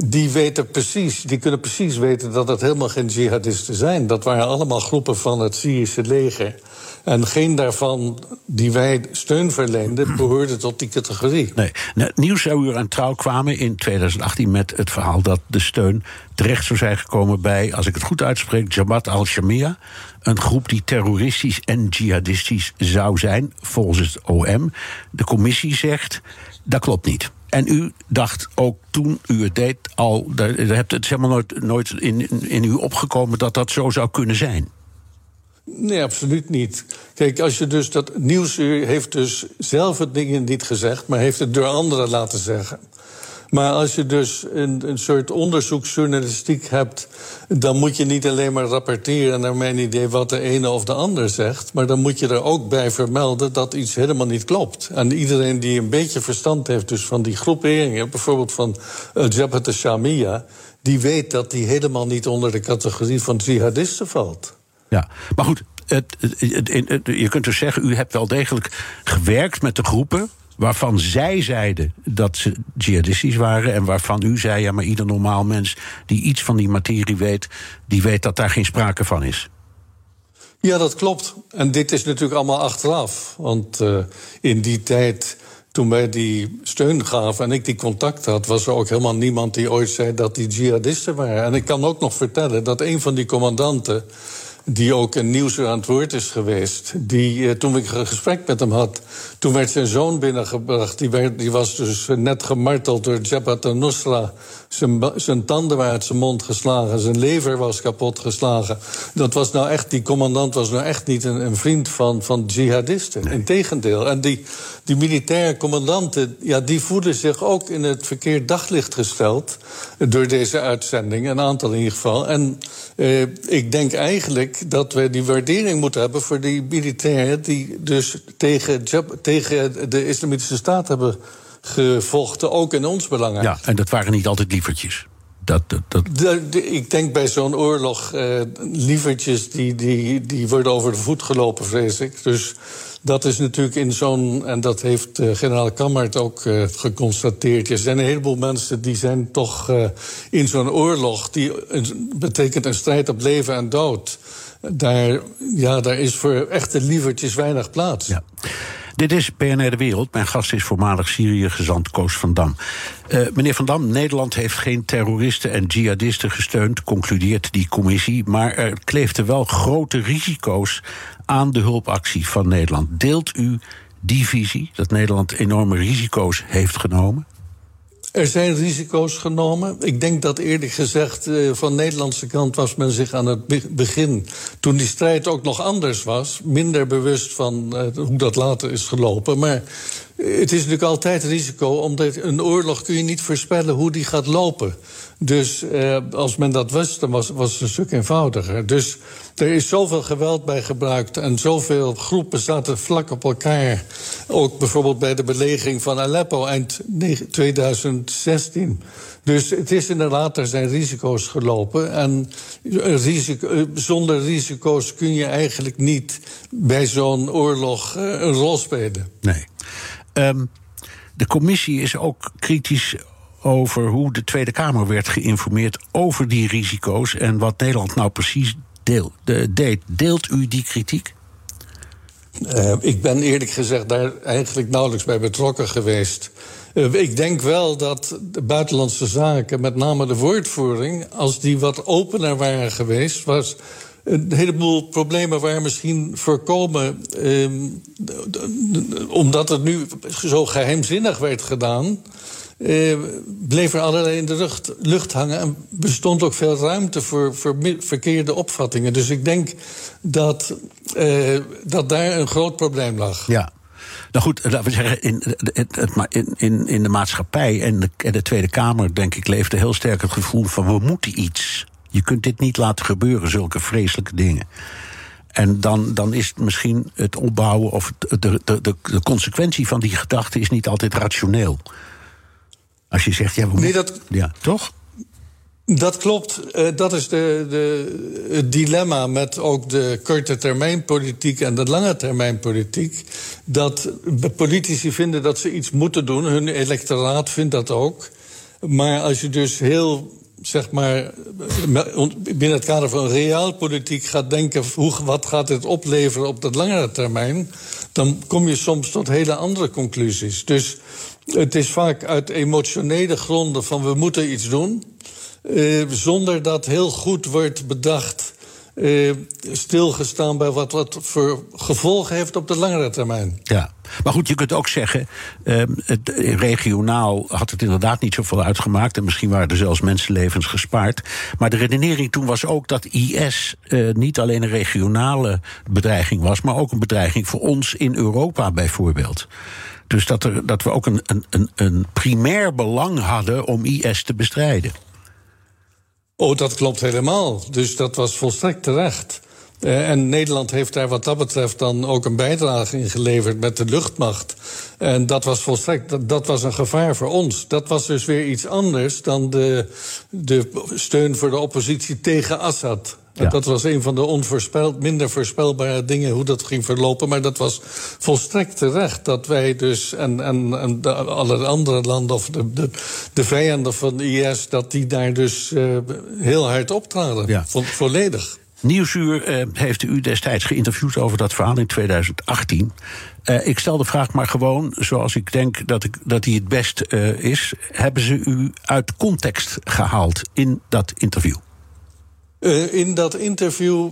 die weten precies, die kunnen precies weten dat het helemaal geen jihadisten zijn. Dat waren allemaal groepen van het Syrische leger. En geen daarvan die wij steun verleenden, behoorde tot die categorie. Nee. Nou, Nieuwsuur en Trouw kwamen in 2018 met het verhaal dat de steun terecht zou zijn gekomen bij, als ik het goed uitspreek, Jabhat al-Shamia. Een groep die terroristisch en jihadistisch zou zijn, volgens het OM. De commissie zegt dat klopt niet. En u dacht ook toen u het deed al, daar hebt het helemaal nooit, nooit in, in u opgekomen dat dat zo zou kunnen zijn. Nee, absoluut niet. Kijk, als je dus dat nieuwsuur heeft dus zelf het ding niet gezegd, maar heeft het door anderen laten zeggen. Maar als je dus een, een soort onderzoeksjournalistiek hebt, dan moet je niet alleen maar rapporteren naar mijn idee wat de ene of de ander zegt, maar dan moet je er ook bij vermelden dat iets helemaal niet klopt. En iedereen die een beetje verstand heeft dus van die groeperingen, bijvoorbeeld van uh, Jabhat al-Shamia, die weet dat die helemaal niet onder de categorie van jihadisten valt. Ja, maar goed, het, je kunt dus zeggen, u hebt wel degelijk gewerkt met de groepen waarvan zij zeiden dat ze jihadistisch waren... en waarvan u zei, ja, maar ieder normaal mens die iets van die materie weet... die weet dat daar geen sprake van is. Ja, dat klopt. En dit is natuurlijk allemaal achteraf. Want uh, in die tijd, toen wij die steun gaven en ik die contact had... was er ook helemaal niemand die ooit zei dat die jihadisten waren. En ik kan ook nog vertellen dat een van die commandanten die ook een nieuws aan het woord is geweest. Die, toen ik een gesprek met hem had, toen werd zijn zoon binnengebracht. Die, werd, die was dus net gemarteld door Jabhat al-Nusra. Zijn, zijn tanden waren uit zijn mond geslagen, zijn lever was kapot geslagen. Dat was nou echt, die commandant was nou echt niet een, een vriend van, van jihadisten. Nee. Integendeel. En die, die militaire commandanten, ja, die voelen zich ook in het verkeerd daglicht gesteld. Door deze uitzending, een aantal in ieder geval. En eh, ik denk eigenlijk dat we die waardering moeten hebben voor die militairen die dus tegen, tegen de Islamitische Staat hebben gevochten, ook in ons belang. Ja, en dat waren niet altijd lievertjes. Dat, dat, dat... De, de, ik denk bij zo'n oorlog, uh, lievertjes die, die, die worden over de voet gelopen, vrees ik. Dus dat is natuurlijk in zo'n, en dat heeft uh, generaal Kammert ook uh, geconstateerd. Er zijn een heleboel mensen die zijn toch in zo'n oorlog, die betekent een strijd op leven en dood. Daar, ja, daar is voor echte lievertjes weinig plaats. Ja. Dit is BNR De Wereld. Mijn gast is voormalig Syrië-gezant Koos van Dam. Uh, meneer Van Dam, Nederland heeft geen terroristen en jihadisten gesteund, concludeert die commissie. Maar er kleefden wel grote risico's aan de hulpactie van Nederland. Deelt u die visie, dat Nederland enorme risico's heeft genomen? Er zijn risico's genomen. Ik denk dat eerlijk gezegd uh, van de Nederlandse kant was men zich aan het begin, toen die strijd ook nog anders was, minder bewust van uh, hoe dat later is gelopen. Maar het is natuurlijk altijd risico, omdat een oorlog kun je niet voorspellen hoe die gaat lopen. Dus eh, als men dat wist, dan was, was het een stuk eenvoudiger. Dus er is zoveel geweld bij gebruikt en zoveel groepen zaten vlak op elkaar. Ook bijvoorbeeld bij de belegering van Aleppo eind 2016. Dus het is inderdaad, er zijn risico's gelopen. En risico, zonder risico's kun je eigenlijk niet bij zo'n oorlog een rol spelen. Nee. Um, de commissie is ook kritisch over hoe de Tweede Kamer werd geïnformeerd over die risico's en wat Nederland nou precies deel, de, deed. Deelt u die kritiek? Uh, ik ben eerlijk gezegd daar eigenlijk nauwelijks bij betrokken geweest. Uh, ik denk wel dat de buitenlandse zaken, met name de woordvoering, als die wat opener waren geweest, was een heleboel problemen waren misschien voorkomen. Uh, omdat het nu zo geheimzinnig werd gedaan. Uh, bleef er allerlei in de lucht, hangen en bestond ook veel ruimte voor, voor verkeerde opvattingen. Dus ik denk dat, uh, dat daar een groot probleem lag. Ja. Nou goed, laten we zeggen, in, in, in, in de maatschappij en de, en de Tweede Kamer, denk ik, leefde heel sterk het gevoel van we moeten iets. Je kunt dit niet laten gebeuren, zulke vreselijke dingen. En dan, dan is het misschien het opbouwen of de, de, de, de consequentie van die gedachte is niet altijd rationeel. Als je zegt, ja, we nee, dat, ja toch? Dat klopt. Uh, dat is de, de, het dilemma met ook de korte termijn politiek en de lange termijn politiek. Dat politici vinden dat ze iets moeten doen. Hun electoraat vindt dat ook. Maar als je dus heel zeg maar, binnen het kader van realpolitiek gaat denken... Hoe, wat gaat dit opleveren op de langere termijn... dan kom je soms tot hele andere conclusies. Dus het is vaak uit emotionele gronden van we moeten iets doen... Eh, zonder dat heel goed wordt bedacht... Uh, stilgestaan bij wat, wat voor gevolgen heeft op de langere termijn. Ja, maar goed, je kunt ook zeggen, uh, het, regionaal had het inderdaad niet zoveel uitgemaakt. En misschien waren er zelfs mensenlevens gespaard. Maar de redenering toen was ook dat IS uh, niet alleen een regionale bedreiging was, maar ook een bedreiging voor ons in Europa bijvoorbeeld. Dus dat, er, dat we ook een, een, een primair belang hadden om IS te bestrijden. Oh, dat klopt helemaal. Dus dat was volstrekt terecht. Uh, en Nederland heeft daar wat dat betreft dan ook een bijdrage in geleverd met de luchtmacht. En dat was volstrekt, dat, dat, was een gevaar voor ons. Dat was dus weer iets anders dan de, de steun voor de oppositie tegen Assad. Ja. Dat was een van de onvoorspeld, minder voorspelbare dingen hoe dat ging verlopen. Maar dat was volstrekt terecht dat wij dus en, en, en de, alle andere landen of de, de, de vijanden van de IS, dat die daar dus uh, heel hard optraden. Ja. Vo volledig. Nieuwsuur uh, heeft u destijds geïnterviewd over dat verhaal in 2018. Uh, ik stel de vraag maar gewoon, zoals ik denk dat, ik, dat die het best uh, is. Hebben ze u uit context gehaald in dat interview? Uh, in dat interview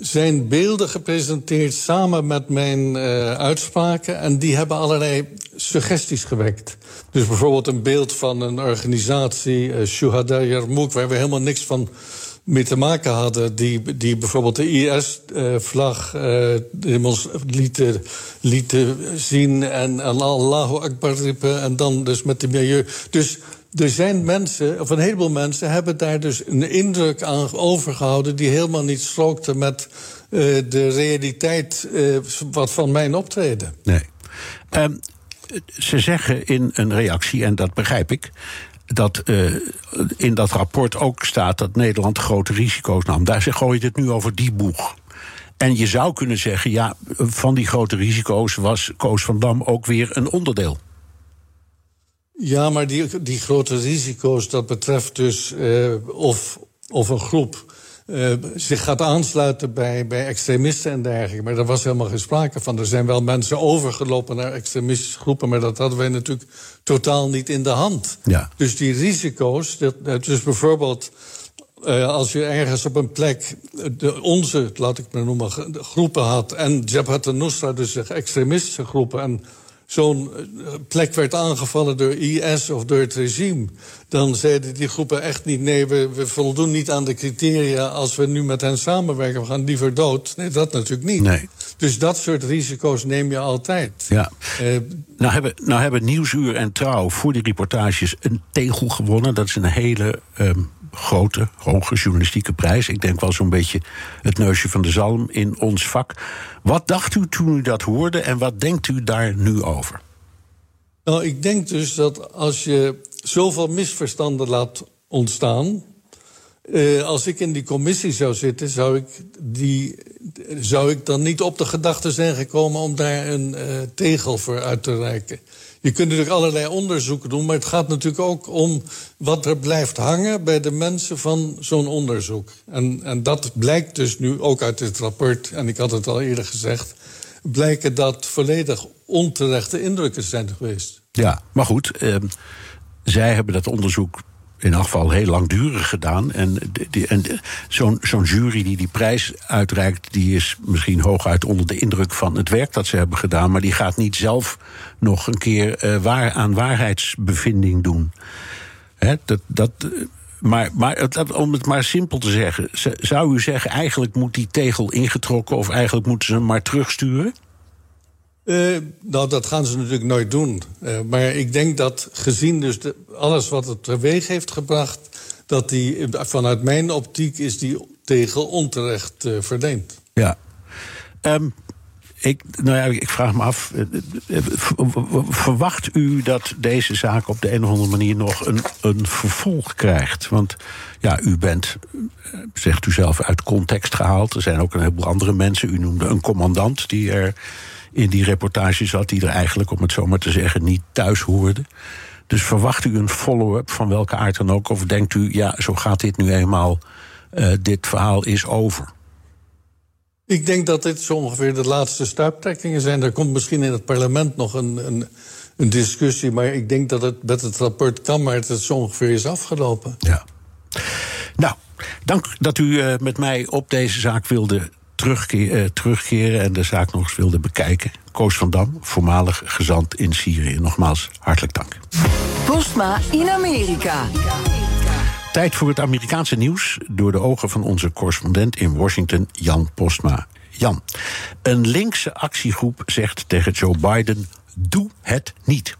zijn beelden gepresenteerd samen met mijn uh, uitspraken. En die hebben allerlei suggesties gewekt. Dus bijvoorbeeld een beeld van een organisatie, uh, Shuhada Yarmouk, waar we helemaal niks van mee te maken hadden. Die, die bijvoorbeeld de IS-vlag uh, lieten zien en Allahu Akbar riepen. En dan dus met de milieu. Dus er zijn mensen, of een heleboel mensen, hebben daar dus een indruk aan overgehouden die helemaal niet strookte met uh, de realiteit uh, wat van mijn optreden. Nee. Um, ze zeggen in een reactie, en dat begrijp ik, dat uh, in dat rapport ook staat dat Nederland grote risico's nam. Daar gooit het nu over die boeg. En je zou kunnen zeggen, ja, van die grote risico's was Koos van Dam ook weer een onderdeel. Ja, maar die, die grote risico's, dat betreft dus uh, of, of een groep uh, zich gaat aansluiten bij, bij extremisten en dergelijke. Maar daar was helemaal geen sprake van. Er zijn wel mensen overgelopen naar extremistische groepen, maar dat hadden wij natuurlijk totaal niet in de hand. Ja. Dus die risico's, dat, dus bijvoorbeeld. Uh, als je ergens op een plek de, onze, laat ik maar noemen, groepen had... en Jabhat al-Nusra, dus extremistische groepen... en zo'n eh, plek werd aangevallen door IS of door het regime, dan zeiden die groepen echt niet: nee, we, we, voldoen niet aan de criteria als we nu met hen samenwerken, we gaan liever dood. Nee, dat natuurlijk niet. Nee. Dus dat soort risico's neem je altijd. Ja. Uh, nou, hebben, nou hebben Nieuwsuur en Trouw voor die reportages een tegel gewonnen. Dat is een hele. Um grote, hoge journalistieke prijs. Ik denk wel zo'n beetje het neusje van de zalm in ons vak. Wat dacht u toen u dat hoorde en wat denkt u daar nu over? Nou, ik denk dus dat als je zoveel misverstanden laat ontstaan. Uh, als ik in die commissie zou zitten, zou ik, die, zou ik dan niet op de gedachte zijn gekomen om daar een uh, tegel voor uit te reiken. Je kunt natuurlijk allerlei onderzoeken doen, maar het gaat natuurlijk ook om wat er blijft hangen bij de mensen van zo'n onderzoek. En, en dat blijkt dus nu ook uit dit rapport, en ik had het al eerder gezegd. blijken dat volledig onterechte indrukken zijn geweest. Ja, maar goed, ehm, zij hebben dat onderzoek in geval heel langdurig gedaan. En, en zo'n zo'n jury die die prijs uitreikt, die is misschien hooguit onder de indruk van het werk dat ze hebben gedaan. Maar die gaat niet zelf nog een keer eh, waar, aan waarheidsbevinding doen. Hè, dat, dat, maar, maar om het maar simpel te zeggen, zou u zeggen, eigenlijk moet die tegel ingetrokken of eigenlijk moeten ze hem maar terugsturen? Uh, nou, dat gaan ze natuurlijk nooit doen. Uh, maar ik denk dat gezien dus alles wat het teweeg heeft gebracht... dat die vanuit mijn optiek is die tegel onterecht uh, verleend. Ja. Um, ik, nou ja, ik vraag me af, verwacht u dat deze zaak op de een of andere manier nog een, een vervolg krijgt? Want ja, u bent, zegt u zelf, uit context gehaald. Er zijn ook een heleboel andere mensen. U noemde een commandant die er in die reportage zat, die er eigenlijk, om het zo maar te zeggen, niet thuis hoorde. Dus verwacht u een follow-up van welke aard dan ook? Of denkt u, ja, zo gaat dit nu eenmaal, uh, dit verhaal is over? Ik denk dat dit zo ongeveer de laatste stuiptrekkingen zijn. Er komt misschien in het parlement nog een, een, een discussie... maar ik denk dat het met het rapport Kammert het zo ongeveer is afgelopen. Ja. Nou, dank dat u uh, met mij op deze zaak wilde terugkeer, uh, terugkeren en de zaak nog eens wilde bekijken. Koos van Dam, voormalig gezant in Syrië. Nogmaals, hartelijk dank. Postma in Amerika. Tijd voor het Amerikaanse nieuws door de ogen van onze correspondent in Washington, Jan Postma. Jan, een linkse actiegroep zegt tegen Joe Biden: doe het niet.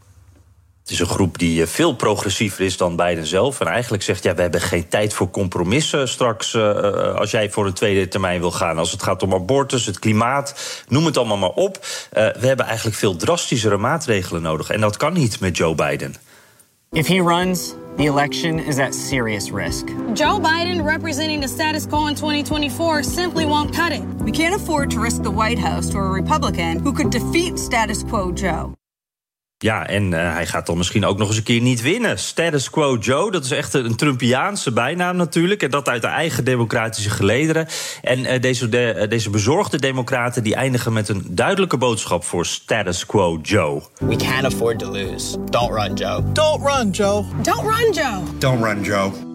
Het is een groep die eh, veel progressiever is dan Biden zelf. En eigenlijk zegt, ja, we hebben geen tijd voor compromissen straks... Uh, als jij voor een tweede termijn wil gaan. Als het gaat om abortus, het klimaat, noem het allemaal maar op. Uh, we hebben eigenlijk veel drastischere maatregelen nodig. En dat kan niet met Joe Biden. If he runs, the election is at serious risk. Joe Biden representing the status quo in 2024 simply won't cut it. We can't afford to risk the White House to a Republican who could defeat status quo Joe. Ja, en uh, hij gaat dan misschien ook nog eens een keer niet winnen. Status quo Joe, dat is echt een Trumpiaanse bijnaam natuurlijk. En dat uit de eigen democratische gelederen. En uh, deze, de, uh, deze bezorgde democraten die eindigen met een duidelijke boodschap voor status quo Joe. We can't afford to lose. Don't run Joe. Don't run Joe. Don't run Joe. Don't run Joe.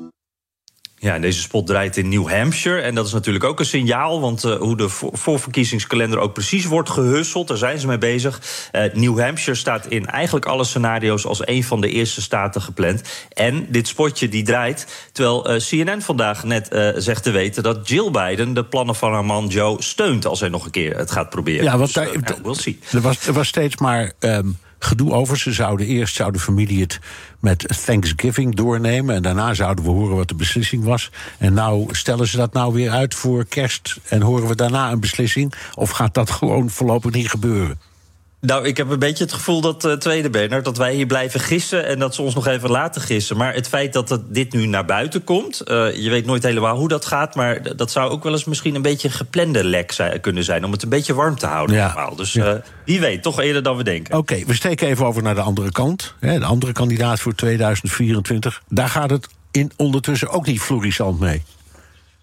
Ja, deze spot draait in New Hampshire. En dat is natuurlijk ook een signaal, want uh, hoe de voorverkiezingskalender ook precies wordt gehusseld, daar zijn ze mee bezig. Uh, New Hampshire staat in eigenlijk alle scenario's als een van de eerste staten gepland. En dit spotje die draait, terwijl uh, CNN vandaag net zegt te weten dat Jill Biden de plannen van haar man Joe steunt als hij nog een keer het gaat proberen. Ja, want dus, daar, we'll see. Er, was, er was steeds maar. Um gedoe over. Ze zouden eerst zou de familie het met Thanksgiving doornemen. En daarna zouden we horen wat de beslissing was. En nou stellen ze dat nou weer uit voor kerst. En horen we daarna een beslissing? Of gaat dat gewoon voorlopig niet gebeuren? Nou, ik heb een beetje het gevoel dat, uh, tweede Bernard, dat wij hier blijven gissen en dat ze ons nog even laten gissen. Maar het feit dat het, dit nu naar buiten komt, uh, je weet nooit helemaal hoe dat gaat, maar dat zou ook wel eens misschien een beetje een geplande lek zijn, kunnen zijn om het een beetje warm te houden. Ja. Dus uh, wie weet, toch eerder dan we denken. Oké, okay, we steken even over naar de andere kant. Hè, de andere kandidaat voor 2024. Daar gaat het in ondertussen ook niet florissant mee.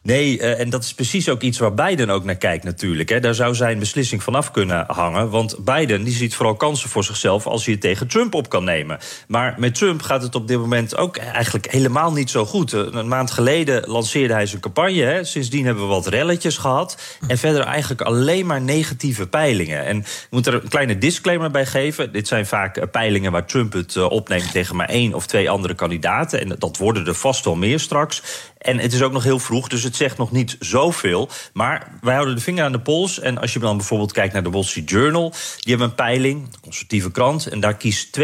Nee, uh, en dat is precies ook iets waar Biden ook naar kijkt natuurlijk. Daar zou zijn beslissing vanaf kunnen hangen. Want Biden die ziet vooral kansen voor zichzelf als hij het tegen Trump op kan nemen. Maar met Trump gaat het op dit moment ook eigenlijk helemaal niet zo goed. Een maand geleden lanceerde hij zijn campagne. Sindsdien hebben we wat relletjes gehad. En verder eigenlijk alleen maar negatieve peilingen. En ik moet er een kleine disclaimer bij geven. Dit zijn vaak peilingen waar Trump het opneemt tegen maar één of twee andere kandidaten. En dat worden er vast wel meer straks. En het is ook nog heel vroeg, dus het zegt nog niet zoveel. Maar wij houden de vinger aan de pols. En als je dan bijvoorbeeld kijkt naar de Wall Street Journal... die hebben een peiling, de conservatieve krant... en daar kiest 52%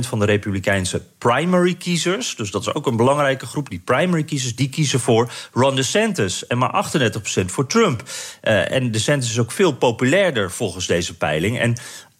van de republikeinse primary kiezers... dus dat is ook een belangrijke groep, die primary kiezers... die kiezen voor Ron DeSantis en maar 38% voor Trump. Uh, en DeSantis is ook veel populairder volgens deze peiling. En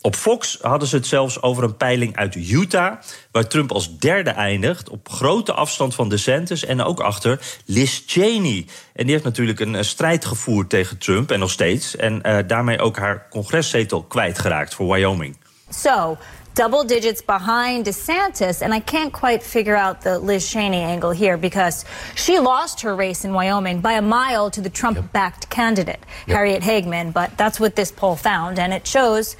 op Fox hadden ze het zelfs over een peiling uit Utah, waar Trump als derde eindigt, op grote afstand van DeSantis en ook achter Liz Cheney. En die heeft natuurlijk een, strijd gevoerd tegen Trump en nog steeds, en uh, daarmee ook haar congreszetel kwijtgeraakt voor Wyoming. So, double digits behind DeSantis. And I can't quite figure out the Liz Cheney angle here because she lost her race in Wyoming by a mile to the Trump backed candidate, Yep. Harriet Hagman. But that's what this poll found. And it shows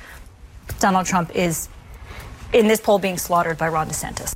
Donald Trump is in this poll being slaughtered by Ron DeSantis.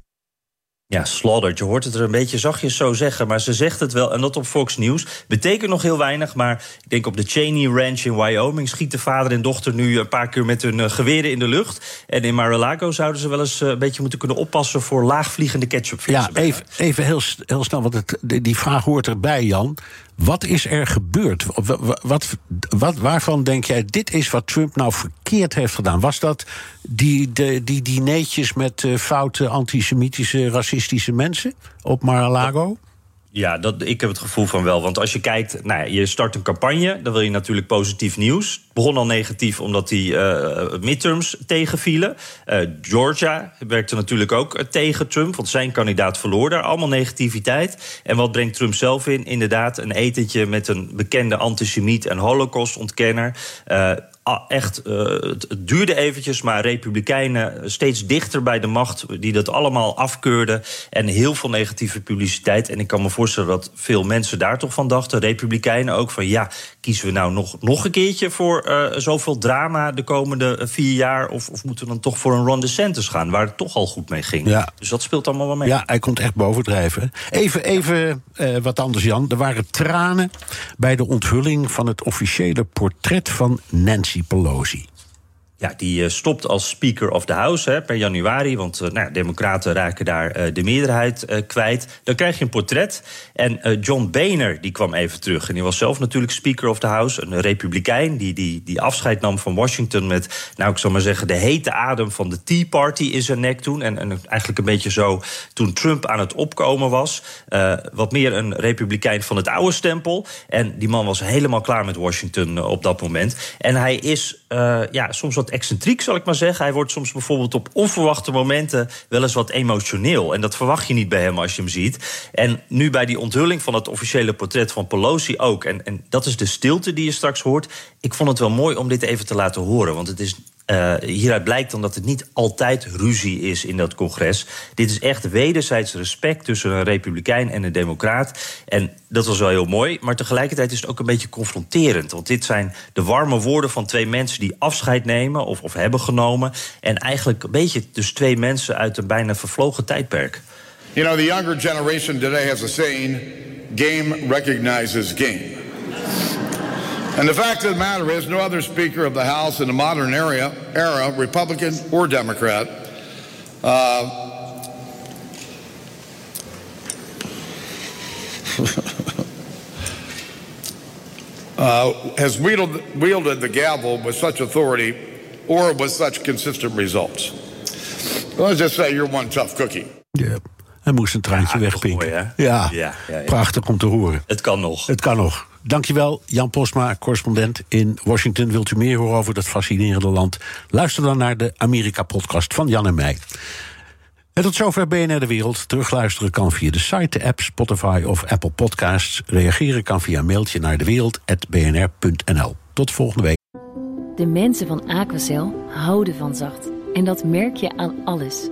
Ja, slaughtered. Je hoort het er een beetje zachtjes zo zeggen, maar ze zegt het wel. En dat op Fox News. Betekent nog heel weinig, maar ik denk op de Cheney Ranch in Wyoming... schieten vader en dochter nu een paar keer met hun eh, geweren in de lucht. En in Mar-a-Lago zouden ze wel eens eh, een beetje moeten kunnen oppassen... voor laagvliegende ketchupflessen. Ja, even, even heel, heel snel, want het, die vraag hoort erbij, Jan. Wat is er gebeurd? Wa- wa- Wat, wat, waarvan denk jij, dit is wat Trump nou verkeerd heeft gedaan? Was dat die, de, die dineetjes met eh, foute antisemitische, racistische mensen op Mar-a-Lago? Ja, dat, ik heb het gevoel van wel. Want als je kijkt, nou ja, je start een campagne, dan wil je natuurlijk positief nieuws. Het begon al negatief omdat die eh, midterms tegenvielen. Eh, Georgia werkte natuurlijk ook tegen Trump, want zijn kandidaat verloor daar. Allemaal negativiteit. En wat brengt Trump zelf in? Inderdaad, een etentje met een bekende antisemiet en holocaustontkenner. Eh, ah, echt, eh, het, het duurde eventjes, maar Republikeinen steeds dichter bij de macht, die dat allemaal afkeurden. En heel veel negatieve publiciteit. En ik kan me voorstellen dat veel mensen daar toch van dachten, Republikeinen ook, van ja, kiezen we nou nog, nog een keertje voor eh, zoveel drama de komende vier jaar? Of, of moeten we dan toch voor een Ron DeSantis gaan, waar het toch al goed mee ging? Ja. Dus dat speelt allemaal wel mee. Ja, hij komt echt bovendrijven. Even, even eh, wat anders, Jan. Er waren tranen bij de onthulling van het officiële portret van Nancy Pelosi. Ja, die eh, stopt als Speaker of the House hè, per januari. Want eh, nou, Democraten raken daar eh, de meerderheid kwijt. Dan krijg je een portret. En John Boehner die kwam even terug. En die was zelf natuurlijk Speaker of the House. Een republikein die, die, die afscheid nam van Washington met, nou ik zal maar zeggen, de hete adem van de Tea Party in zijn nek toen. En, en eigenlijk een beetje zo toen Trump aan het opkomen was. Wat meer een republikein van het oude stempel. En die man was helemaal klaar met Washington op dat moment. En hij is ja, soms wat excentriek, zal ik maar zeggen. Hij wordt soms bijvoorbeeld op onverwachte momenten wel eens wat emotioneel. En dat verwacht je niet bij hem als je hem ziet. En nu bij die onthulling van het officiële portret van Pelosi ook. En, en dat is de stilte die je straks hoort. Ik vond het wel mooi om dit even te laten horen. Want het is eh, hieruit blijkt dan dat het niet altijd ruzie is in dat congres. Dit is echt wederzijds respect tussen een republikein en een democraat. En dat was wel heel mooi, maar tegelijkertijd is het ook een beetje confronterend. Want dit zijn de warme woorden van twee mensen die afscheid nemen of, of hebben genomen. En eigenlijk een beetje dus twee mensen uit een bijna vervlogen tijdperk. You know, the younger generation today has a saying game recognizes game. And the fact of the matter is, no other Speaker of the House in the modern era, era Republican or Democrat, uh, uh, has wielded, wielded the gavel with such authority or with such consistent results. Let's just say you're one tough cookie. Ja, hij moest een traantje wegpinken. mooi, ja, Ja, ja, ja. prachtig om te horen. Het kan nog. Het kan nog. Dankjewel, Jan Posma, correspondent in Washington. Wilt u meer horen over dat fascinerende land? Luister dan naar de Amerika-podcast van Jan en mij. En tot zover BNR De Wereld. Terugluisteren kan via de site, de app, Spotify of Apple Podcasts. Reageren kan via een mailtje naar dewereld.bnr.nl. Tot volgende week. De mensen van Aquacel houden van zacht. En dat merk je aan alles.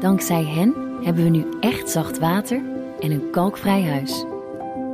Dankzij hen hebben we nu echt zacht water en een kalkvrij huis.